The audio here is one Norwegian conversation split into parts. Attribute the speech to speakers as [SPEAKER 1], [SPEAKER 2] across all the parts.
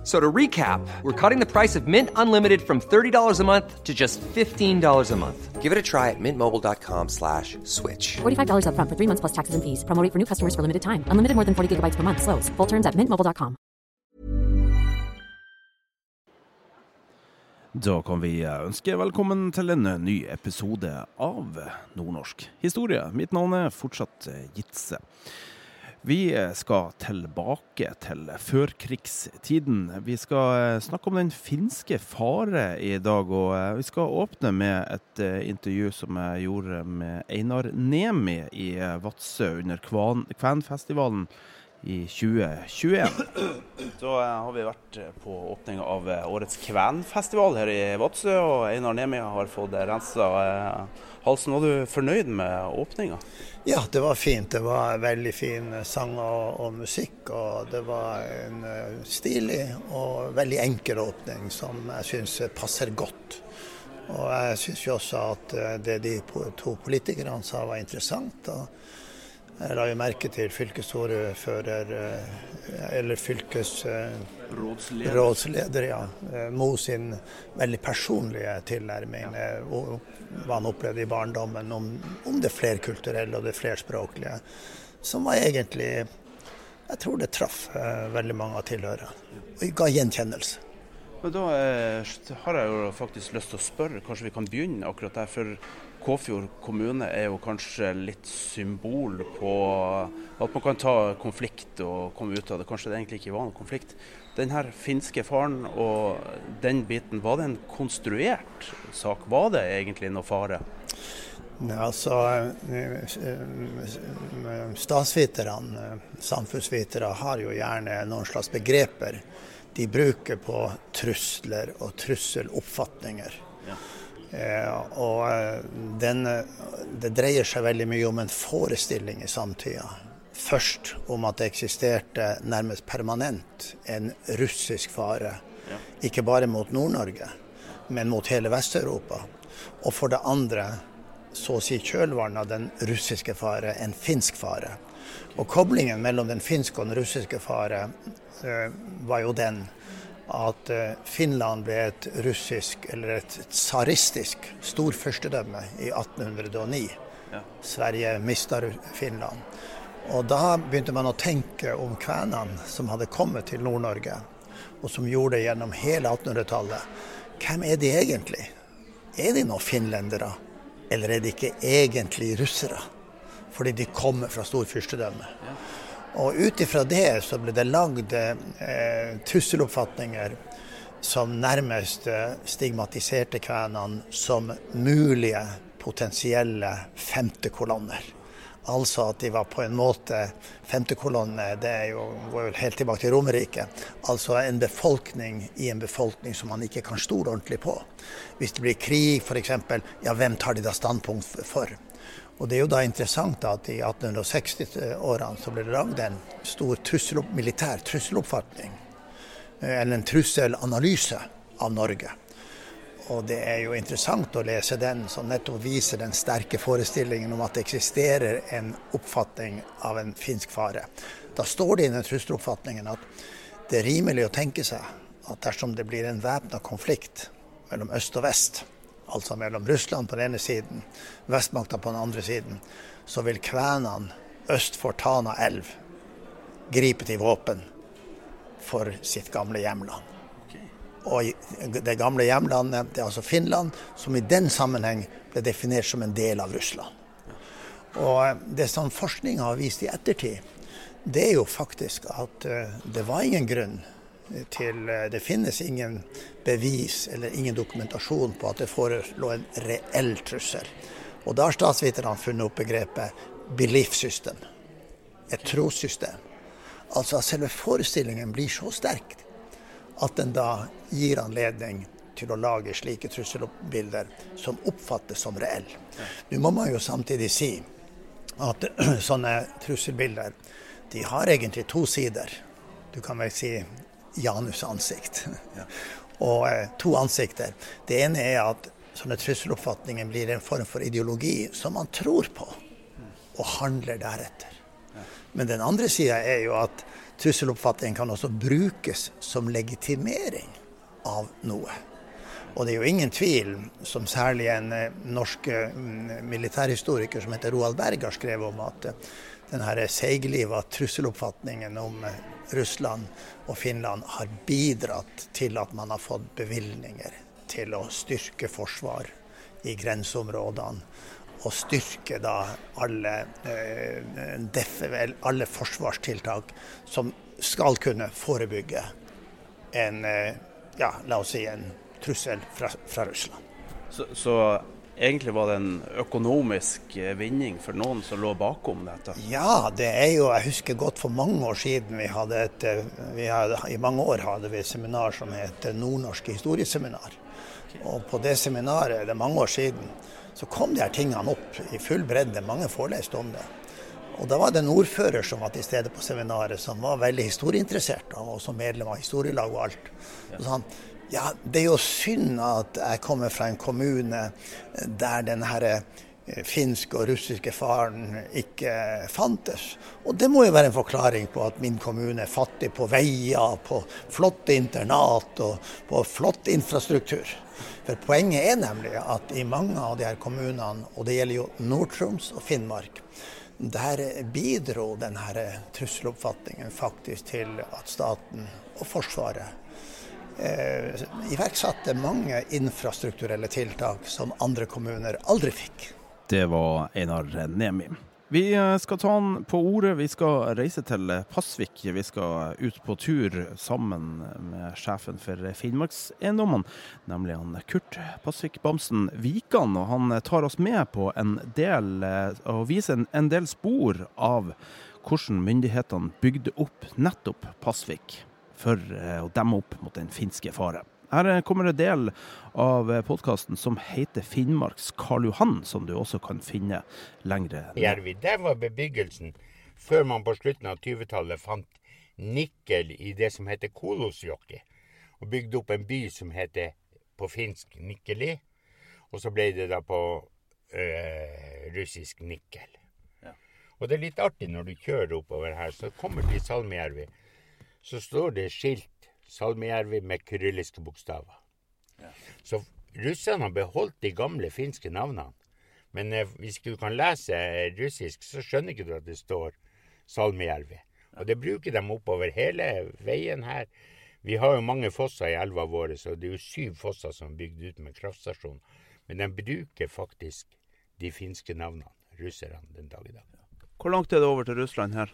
[SPEAKER 1] F- So to recap, we're cutting the price of Mint Unlimited from $30 a month to just $15 a month.
[SPEAKER 2] Give it a try at mintmobile.com slash switch.
[SPEAKER 3] $45 upfront for three months plus taxes and fees. Promo rate for new customers for limited time. Unlimited more than 40 gigabytes per month. Slows. Full terms at mintmobile.com.
[SPEAKER 4] Da kan vi eh, ønske er velkommen til en eh, ny episode av Nordnorsk historie. Mitt navn er fortsatt eh, Jitse. Vi skal tilbake til førkrigstiden. Vi skal snakke om den finske fare i dag, og vi skal åpne med et intervju som jeg gjorde med Einar Nemi i Vadsø under Kvenfestivalen i 2021. Da har vi vært på åpning av årets Kvenfestival her i Vadsø, og Einar Nemi har fått rensa halsen. Var du fornøyd med åpninga?
[SPEAKER 5] Ja, det var fint. Det var veldig fin sang og, og musikk. Og det var en eh, stilig og veldig enkel åpning som jeg syns passer godt. Og jeg syns jo også at eh, det de to politikerne sa var interessant. Og jeg la jo merke til fylkesordfører, eh, eller fylkesrådsleder, ja. eh, Mo sin veldig personlige tilnærming. eh, og Hva han opplevde i barndommen om, om det flerkulturelle og det flerspråklige. Som var egentlig Jeg tror det traff eh, veldig mange av tilhørerne. Og ga gjenkjennelse.
[SPEAKER 4] Men da eh, har jeg jo faktisk lyst til å spørre, kanskje vi kan begynne akkurat der. For Kåfjord kommune er jo kanskje litt symbol på at man kan ta konflikt og komme ut av det. Kanskje det egentlig ikke var noen konflikt. Den her finske faren og den biten, var det en konstruert sak? Var det egentlig noe fare?
[SPEAKER 5] Nei, altså, eh, Statsviterne, samfunnsvitere, har jo gjerne noen slags begreper de bruker på trusler og trusseloppfatninger. Eh, og eh, den, eh, det dreier seg veldig mye om en forestilling i samtida. Først om at det eksisterte nærmest permanent en russisk fare. Ikke bare mot Nord-Norge, men mot hele Vest-Europa. Og for det andre så å si kjølvannet av den russiske fare, en finsk fare. Og koblingen mellom den finske og den russiske fare eh, var jo den at eh, Finland ble et russisk, eller et tsaristisk storførstedømme i 1809. Sverige mista Finland. Og da begynte man å tenke om kvenene som hadde kommet til Nord-Norge, og som gjorde det gjennom hele 1800-tallet. Hvem er de egentlig? Er de nå finlendere, eller er de ikke egentlig russere? Fordi de kommer fra storfyrstedømmet. Og ut ifra det så ble det lagd eh, trusseloppfatninger som nærmest eh, stigmatiserte kvenene som mulige potensielle femtekolonner. Altså at de var på en måte femtekolonne, det er jo, går jo helt tilbake til Romerike. Altså en befolkning i en befolkning som man ikke kan stole ordentlig på. Hvis det blir krig f.eks., ja hvem tar de da standpunkt for? Og Det er jo da interessant at i 1860-årene så ble det lagd en stor trussel, militær trusseloppfatning, eh, eller en trusselanalyse av Norge. Og det er jo interessant å lese den, som nettopp viser den sterke forestillingen om at det eksisterer en oppfatning av en finsk fare. Da står det i den trusseloppfatningen at det er rimelig å tenke seg at dersom det blir en væpna konflikt mellom øst og vest, altså mellom Russland på den ene siden, vestmakta på den andre siden, så vil kvenene øst for Tana elv gripe til våpen for sitt gamle hjemland. Og det gamle hjemlandet, det er altså Finland, som i den sammenheng ble definert som en del av Russland. Og det som forskninga har vist i ettertid, det er jo faktisk at eh, det var ingen grunn til eh, Det finnes ingen bevis eller ingen dokumentasjon på at det forelå en reell trussel. Og da har statsviterne funnet opp begrepet 'belief system', et trossystem. Altså at selve forestillingen blir så sterk at den da gir anledning til å lage slike trusselbilder som oppfattes som reelle. Nå må man jo samtidig si at sånne trusselbilder de har egentlig to sider. du kan vel si Janus ansikt. Og eh, to ansikter. Det ene er at sånne trusseloppfatninger blir en form for ideologi som man tror på, og handler deretter. Men den andre sida er jo at trusseloppfatningen kan også brukes som legitimering av noe. Og det er jo ingen tvil, som særlig en eh, norsk mm, militærhistoriker som heter Roald Berg har skrevet om, at eh, denne seigliva trusseloppfatningen om eh, Russland og Finland har bidratt til at man har fått bevilgninger til å styrke forsvar i grenseområdene. Og styrke alle, alle forsvarstiltak som skal kunne forebygge en, ja, la oss si en trussel fra, fra Russland.
[SPEAKER 4] Så, så, egentlig var det en økonomisk eh, vinning for noen som lå bakom dette?
[SPEAKER 5] Ja, det er jo Jeg husker godt for mange år siden vi hadde et eh, vi hadde, I mange år hadde vi et seminar som het Nordnorske historieseminar. Og på det seminaret, det er mange år siden, så kom de her tingene opp i full bredde. Mange foreleste om det. Og Da var det en ordfører som var til stede på seminaret, som var veldig historieinteressert, og som medlem av historielag og alt. Så sa han ja, det er jo synd at jeg kommer fra en kommune der den herre eh, finske og russiske faren ikke fantes. Og det må jo være en forklaring på at min kommune er fattig på veier, på flotte internat og på flott infrastruktur. For poenget er nemlig at i mange av de her kommunene, og det gjelder jo Nord-Troms og Finnmark, der bidro denne trusseloppfatningen faktisk til at staten og Forsvaret eh, iverksatte mange infrastrukturelle tiltak som andre kommuner aldri fikk.
[SPEAKER 4] Det var Einar Nemi. Vi eh, skal ta han på ordet. Vi skal reise til Pasvik. Vi skal ut på tur sammen med sjefen for Finnmarkseiendommene, nemlig han Kurt Pasvik Bamsen Vikan. Og han tar oss med på en del, eh, og viser en del spor av hvordan myndighetene bygde opp nettopp Pasvik for eh, å demme opp mot den finske fare. Her eh, kommer en del av eh, podkasten som heter Finnmarks Karl Johan, som du også kan finne lengre
[SPEAKER 6] ned. Der var bebyggelsen før man på slutten av 20-tallet fant nikkel i det som heter Kolosjoki, og bygde opp en by som heter på finsk Nikkeli. Og så ble det da på øh, russisk Nikkel. Ja. Og det er litt artig når du kjører oppover her, så kommer du til Salmijärvi så står det skilt Salmijärvi med kyrilliske bokstaver. Ja. Så russerne har beholdt de gamle finske navnene. Men eh, hvis du kan lese russisk, så skjønner ikke du at det står Salmijärvi. Og det bruker de oppover hele veien her. Vi har jo mange fosser i elva vår, så det er jo syv fosser som er bygd ut med kraftstasjon. Men de bruker faktisk de finske navnene, russerne, den dag i dag.
[SPEAKER 4] Hvor langt er det over til Russland her?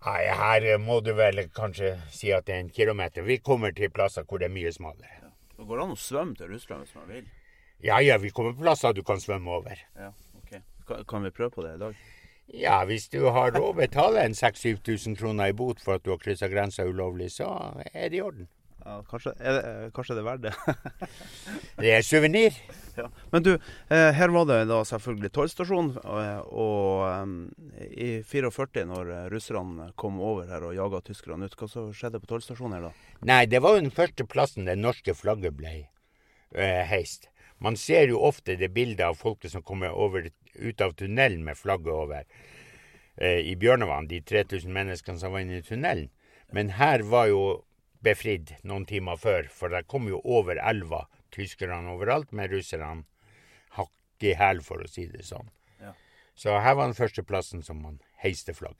[SPEAKER 6] Nei, her må du vel kanskje si at det er en kilometer. Vi kommer til plasser hvor det er mye smalere. Ja.
[SPEAKER 4] Det går an å svømme til Russland hvis man vil?
[SPEAKER 6] Ja, ja, vi kommer på plasser du kan svømme over.
[SPEAKER 4] Ja, ok. Kan vi prøve på det i dag?
[SPEAKER 6] Ja, hvis du har råd betale en 6000-7000 kroner i bot for at du har kryssa grensa ulovlig, så er det i orden.
[SPEAKER 4] Ja, kanskje, er det, kanskje det er verdt det.
[SPEAKER 6] det er suvenir.
[SPEAKER 4] Ja. Men du, eh, her var det da selvfølgelig tollstasjon. Og, og um, i 44, når russerne kom over her og jaga tyskerne ut, hva så skjedde på tollstasjonen her da?
[SPEAKER 6] Nei, det var jo den første plassen det norske flagget ble heist. Man ser jo ofte det bildet av folket som kommer over, ut av tunnelen med flagget over. I Bjørnevann, de 3000 menneskene som var inne i tunnelen. Men her var jo befridd noen timer før, for det kom jo over elva tyskerne overalt, med russerne hakk i hæl, for å si det sånn. Ja. Så her var den første plassen som man heiste flagg.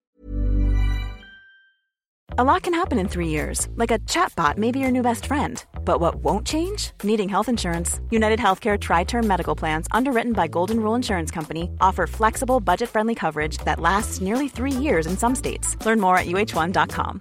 [SPEAKER 7] A lot can happen in three years, like a chatbot may be your new best friend. But what won't change? Needing health insurance. United Healthcare Tri Term Medical Plans, underwritten by Golden Rule Insurance Company, offer flexible, budget friendly coverage that lasts nearly three years in some states. Learn more at uh1.com.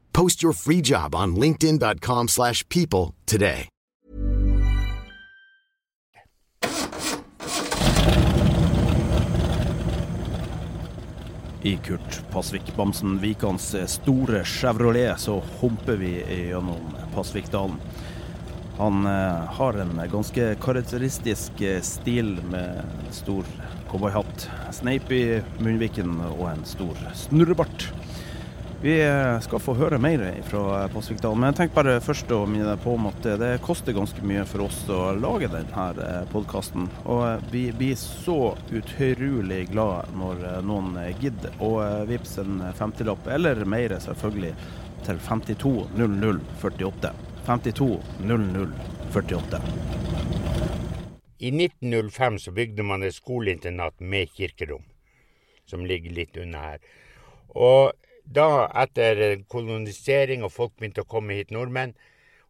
[SPEAKER 8] Post your free job on linkedin.com slash people today.
[SPEAKER 4] I Kurt Pasvik Bamsen Vikans store Chevrolet så humper vi gjennom Pasvikdalen. Han eh, har en ganske karakteristisk eh, stil med stor cowboyhatt, sneip i munnviken og en stor snurrebart. Vi eh, skal få høre mer fra Pasvikdalen, men jeg tenkte bare først å minne deg på om at det koster ganske mye for oss å lage denne podkasten. Og vi blir så utrolig glad når noen gidder å vippse en 50-lapp, eller mer selvfølgelig, til 52 00 48. 52 00 48.
[SPEAKER 6] I 1905 så bygde man et skoleinternat med kirkerom, som ligger litt unna her. Og da, etter kolonisering og folk begynte å komme hit, nordmenn,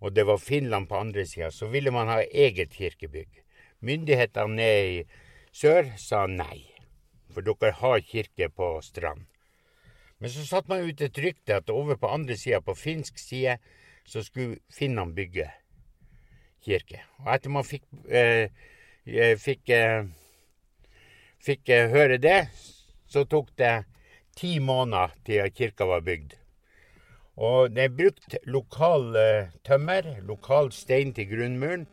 [SPEAKER 6] og det var Finland på andre sida, så ville man ha eget kirkebygg. Myndighetene nede i sør sa nei, for dere har kirke på Strand. Men så satte man ut et rykte at over på andre sida, på finsk side, så skulle finnene bygge kirke. Og etter man fikk, eh, eh fikk, eh, fikk eh, høre det, så tok det ti måneder til kirka var bygd. Og det er brukt lokal uh, tømmer, lokal stein til grunnmuren.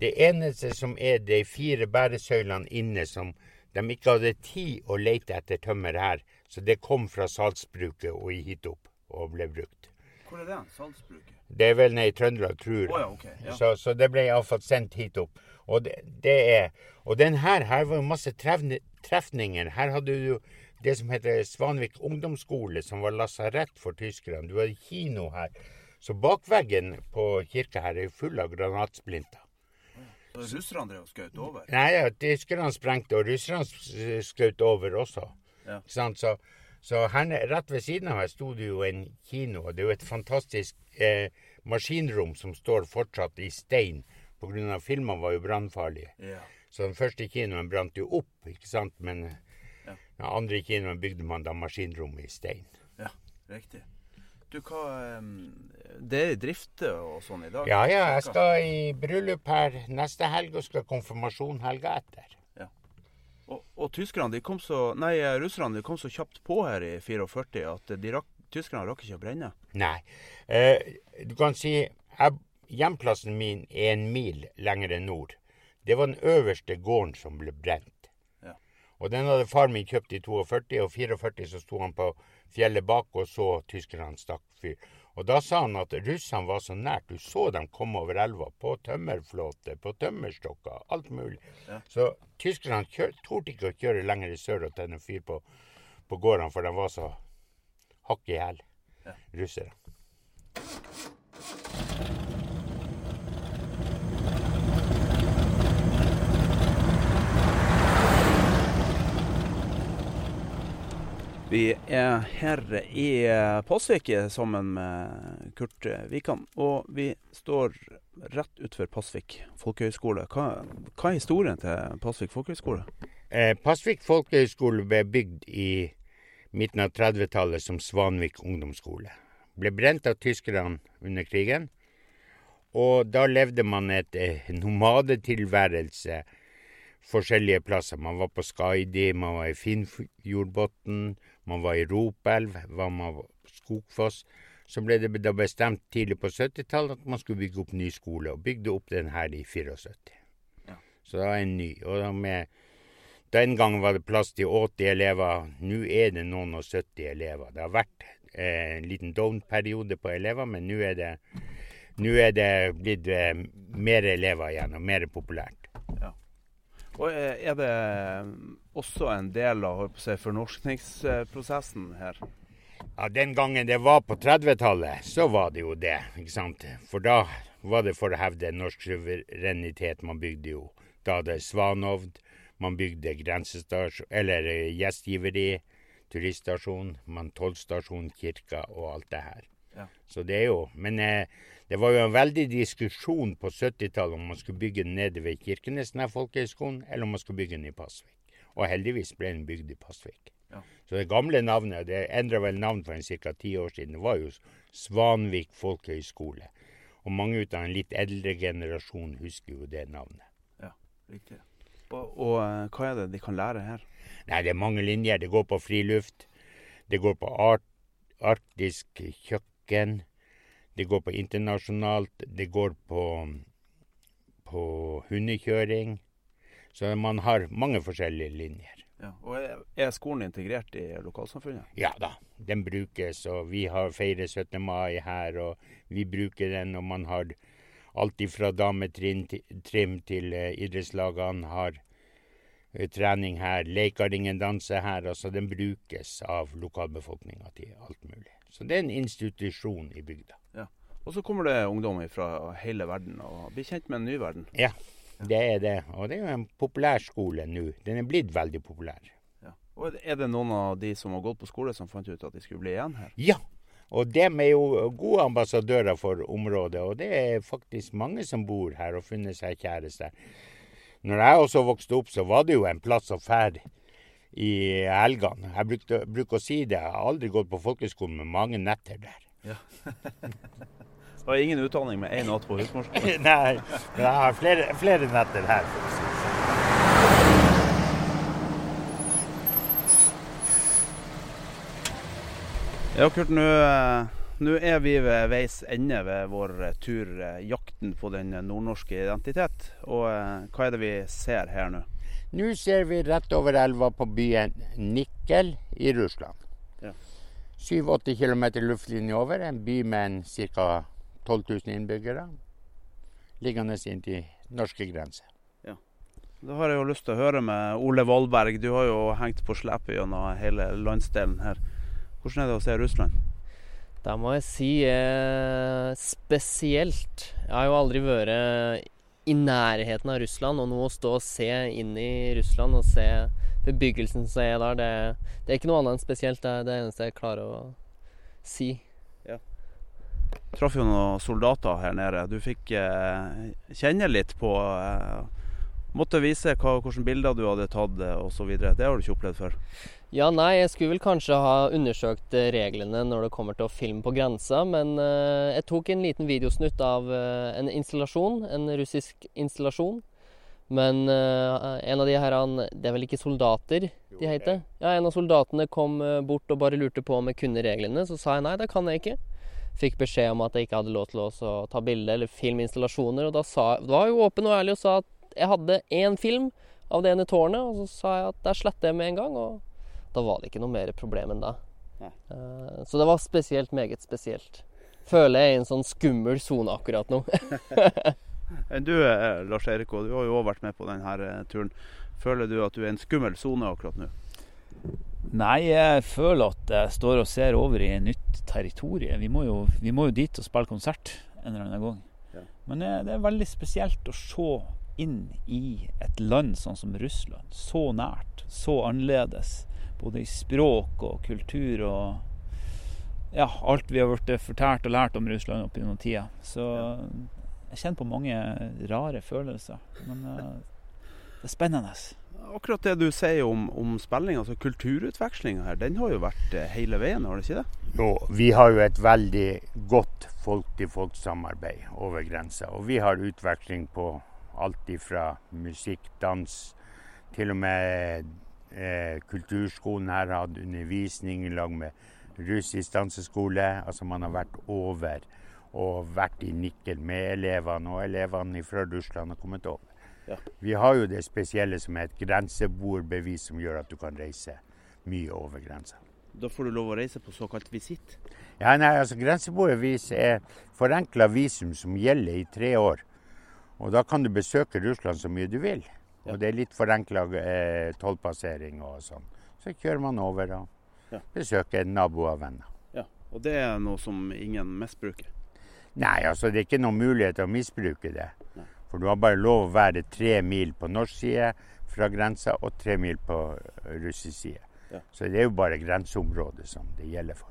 [SPEAKER 6] Det eneste som er de fire bæresøylene inne som de ikke hadde tid å lete etter tømmer her, så det kom fra salgsbruket og hit opp og ble brukt.
[SPEAKER 4] Hvor er det? Salgsbruket?
[SPEAKER 6] Det er vel nede i Trøndelag, tror jeg.
[SPEAKER 4] Oh, ja, okay, ja.
[SPEAKER 6] så, så, det ble iallfall sendt hit opp. Og det, det er Og den her, her var jo masse trefninger. Her hadde du det som heter Svanvik ungdomsskole, som var lasarett for tyskerne. Du hadde kino her. Så bakveggen på kirka her er full av granatsplinter.
[SPEAKER 4] Så russerne drev og skjøt over?
[SPEAKER 6] Nei, ja, tyskerne sprengte, og russerne skjøt over også. Ja. Så, så her, rett ved siden av her sto det jo en kino, og det er jo et fantastisk eh, maskinrom som står fortsatt i stein, pga. filmene var jo brannfarlige. Ja. Så den første kinoen brant jo opp, ikke sant, men ja. Den andre og bygde man da maskinrommet i stein.
[SPEAKER 4] Ja, riktig. Du, hva Det er drifte og sånn i dag?
[SPEAKER 6] Ja, ja. Jeg skal i bryllup her neste helg, og skal konfirmasjon helga etter. Ja.
[SPEAKER 4] Og, og tyskerne, de kom så Nei, russerne de kom så kjapt på her i 44 at de rakk, tyskerne rakk ikke å brenne?
[SPEAKER 6] Nei. Eh, du kan si jeg, Hjemplassen min er en mil lenger nord. Det var den øverste gården som ble brent. Og den hadde far min kjøpt i 42, og 44 så sto han på fjellet bak og så tyskerne stakk fyr. Og da sa han at russerne var så nært. Du så dem komme over elva på tømmerflåte, på tømmerstokker, alt mulig. Ja. Så tyskerne torde ikke å kjøre lenger i sør og tenne fyr på, på gårdene, for de var så hakk i hæl, ja. russere.
[SPEAKER 4] Vi er her i Pasvik sammen med Kurt Wikan. Og vi står rett utenfor Pasvik folkehøgskole. Hva, hva, er historien til Pasvik folkehøgskole?
[SPEAKER 6] Eh, Pasvik folkehøgskole ble bygd i midten av 30-tallet som Svanvik ungdomsskole. Ble brent av tyskerne under krigen. Og da levde man et eh, nomadetilværelse forskjellige plasser. Man var på Skaidi, man var i Finnjordbotn, man var i Ropelv, man på Skogfoss. Så ble det da bestemt tidlig på 70-tallet at man skulle bygge opp ny skole, og bygde opp den her i 74. Ja. Så da er en ny. Og med, den gangen var det plass til 80 elever. Nå er det noen og 70 elever. Det har vært eh, en liten down-periode på elever, men nå er det, nå er det blitt eh, mer elever igjen, og mer populært.
[SPEAKER 4] Og Er det også en del av si, fornorskningsprosessen her?
[SPEAKER 6] Ja, Den gangen det var på 30-tallet, så var det jo det. ikke sant? For da var det for å hevde norsk suverenitet. Man bygde jo da det Svanovd, man bygde grensestasjon, eller eh, gjestgiveri, turiststasjon, man tollstasjon, kirka og alt det her. Ja. Så det er jo Men eh, det var jo en veldig diskusjon på 70-tallet om man skulle bygge den nede ved Kirkenes, denne folkehøgskolen, eller om man skulle bygge den i Pasvik. Og heldigvis ble den bygd i Pasvik. Ja. Så det gamle navnet, det endra vel navn for ca. ti år siden, det var jo Svanvik folkehøgskole. Og mange ut av en litt eldre generasjon husker jo det navnet.
[SPEAKER 4] Ja, riktig. Og, og, eh, hva er det de kan lære her?
[SPEAKER 6] Nei, Det er mange linjer. Det går på friluft. Det går på art, arktisk kjøkken. Det går på internasjonalt. Det går på, på hundekjøring. Så man har mange forskjellige linjer.
[SPEAKER 4] Ja. Og er, skolen integrert i lokalsamfunnet?
[SPEAKER 6] Ja da, den brukes, og vi har feirer 17. mai her, og vi bruker den, og man har alt fra dametrim til, til uh, idrettslagene har uh, trening her. Leikaringen danser her. altså Den brukes av lokalbefolkninga til alt mulig. Så det er en institusjon i bygda.
[SPEAKER 4] Ja. Og så kommer det ungdom fra hele verden og blir kjent med en ny verden.
[SPEAKER 6] Ja, det er det. Og det er jo en populær skole nå. Den er blitt veldig populær.
[SPEAKER 4] Ja. Og Er det noen av de som har gått på skole som fant ut at de skulle bli igjen her?
[SPEAKER 6] Ja, og dem er jo gode ambassadører for området. Og det er faktisk mange som bor her og funnet seg kjæreste. Når jeg også vokste opp, så var det jo en plass å ferde i helgene. Jeg brukte, bruker å si det, jeg har aldri gått på folkeskolen med mange netter der.
[SPEAKER 4] Ja. Det var ingen utdanning med én natt på husmorskolen?
[SPEAKER 6] Nei, men jeg har flere, flere netter her. for å si det sånn.
[SPEAKER 4] Ja, Kurt, nå eh, nå er vi ved veis ende ved vår eh, tur, eh, jakten på den nordnorske identitet. Og eh, hva er det vi ser her nå?
[SPEAKER 6] Nå ser vi rett over elva på byen Nikkel i Russland.
[SPEAKER 4] Ja.
[SPEAKER 6] 7-8 km luftlinje over. En by med ca. 12 000 innbyggere. Liggende inntil norske grenser.
[SPEAKER 4] Da har jeg jo lyst til å høre med Ole Valberg. Du har jo hengt på slep gjennom hele landsdelen her. Hvordan er det å se Russland?
[SPEAKER 9] Da må jeg si eh, spesielt. Jeg har jo aldri vært i nærheten av Russland, og nå å stå og se inn i Russland og se bebyggelsen som er der, det, det er ikke noe annet enn spesielt. Det er det eneste jeg klarer å si. Ja.
[SPEAKER 4] Traff jo noen soldater her nede. Du fikk eh, kjenne litt på eh, Måtte vise hva, hvilke bilder du hadde tatt eh, osv. Det har du ikke opplevd før?
[SPEAKER 9] Ja, nei, jeg skulle vel kanskje ha undersøkt eh, reglene når det kommer til å filme på grensa, men eh, jeg tok en liten videosnutt av en installasjon, en russisk installasjon. Men en av de her, det er vel ikke soldater de heter? Ja, en av soldatene kom bort og bare lurte på om jeg kunne reglene. Så sa jeg nei, det kan jeg ikke. Fikk beskjed om at jeg ikke hadde lov til å ta bilde eller filme installasjoner. Og da sa, var jeg jo åpen og ærlig og sa at jeg hadde én film av det ene tårnet, og så sa jeg at der sletter jeg med en gang. Og da var det ikke noe mer problem enn da.
[SPEAKER 4] Ja.
[SPEAKER 9] Eh, så det var spesielt, meget spesielt. Føler jeg er i en sånn skummel sone akkurat nå.
[SPEAKER 4] Du eh, Lars Erik, og du har jo også vært med på denne eh, turen. Føler du at du er i en skummel sone akkurat nå?
[SPEAKER 10] Nei, jeg føler at jeg står og ser over i et nytt territorium. Vi må jo, vi må jo dit og spille konsert en eller annen gang.
[SPEAKER 4] Ja.
[SPEAKER 10] Men det er veldig spesielt å se inn i et land sånn som Russland. Så nært, så annerledes. Både i språk og kultur og ja, alt vi har blitt fortalt og lært om Russland opp gjennom tida. Så jeg kjenner på mange rare følelser. Men eh, det er spennende.
[SPEAKER 4] Akkurat det du sier om, om spilling, altså kulturutvekslinga her, den har jo vært eh, hele veien, har det ikke det?
[SPEAKER 6] Jo, vi har jo et veldig godt folk-til-folk-samarbeid over grensa. Og vi har utveksling på alt ifra musikk, dans, til og med eh, kulturskolen her har hatt undervisning i lag med russisk danseskole. Altså man har vært over og vært i Nikkel med elevene, og elevene fra Russland har kommet over.
[SPEAKER 4] Ja.
[SPEAKER 6] Vi har jo det spesielle som er et grenseboerbevis som gjør at du kan reise mye over grensa.
[SPEAKER 4] Da får du lov å reise på såkalt visitt.
[SPEAKER 6] Ja, nei, altså Grenseboerbevis er forenkla visum som gjelder i tre år. Og da kan du besøke Russland så mye du vil. Og det er litt forenkla eh, tollpassering og sånn. Så kjører man over og
[SPEAKER 4] Ja.
[SPEAKER 6] besøker naboer og venner.
[SPEAKER 4] Ja, Og det er noe som ingen misbruker.
[SPEAKER 6] Nei, altså det er ikke noen mulighet til å misbruke det.
[SPEAKER 4] Nei.
[SPEAKER 6] For du har bare lov å være tre mil på norsk side fra grensa og tre mil på russisk side.
[SPEAKER 4] Ja.
[SPEAKER 6] Så det er jo bare grenseområdet som det gjelder for.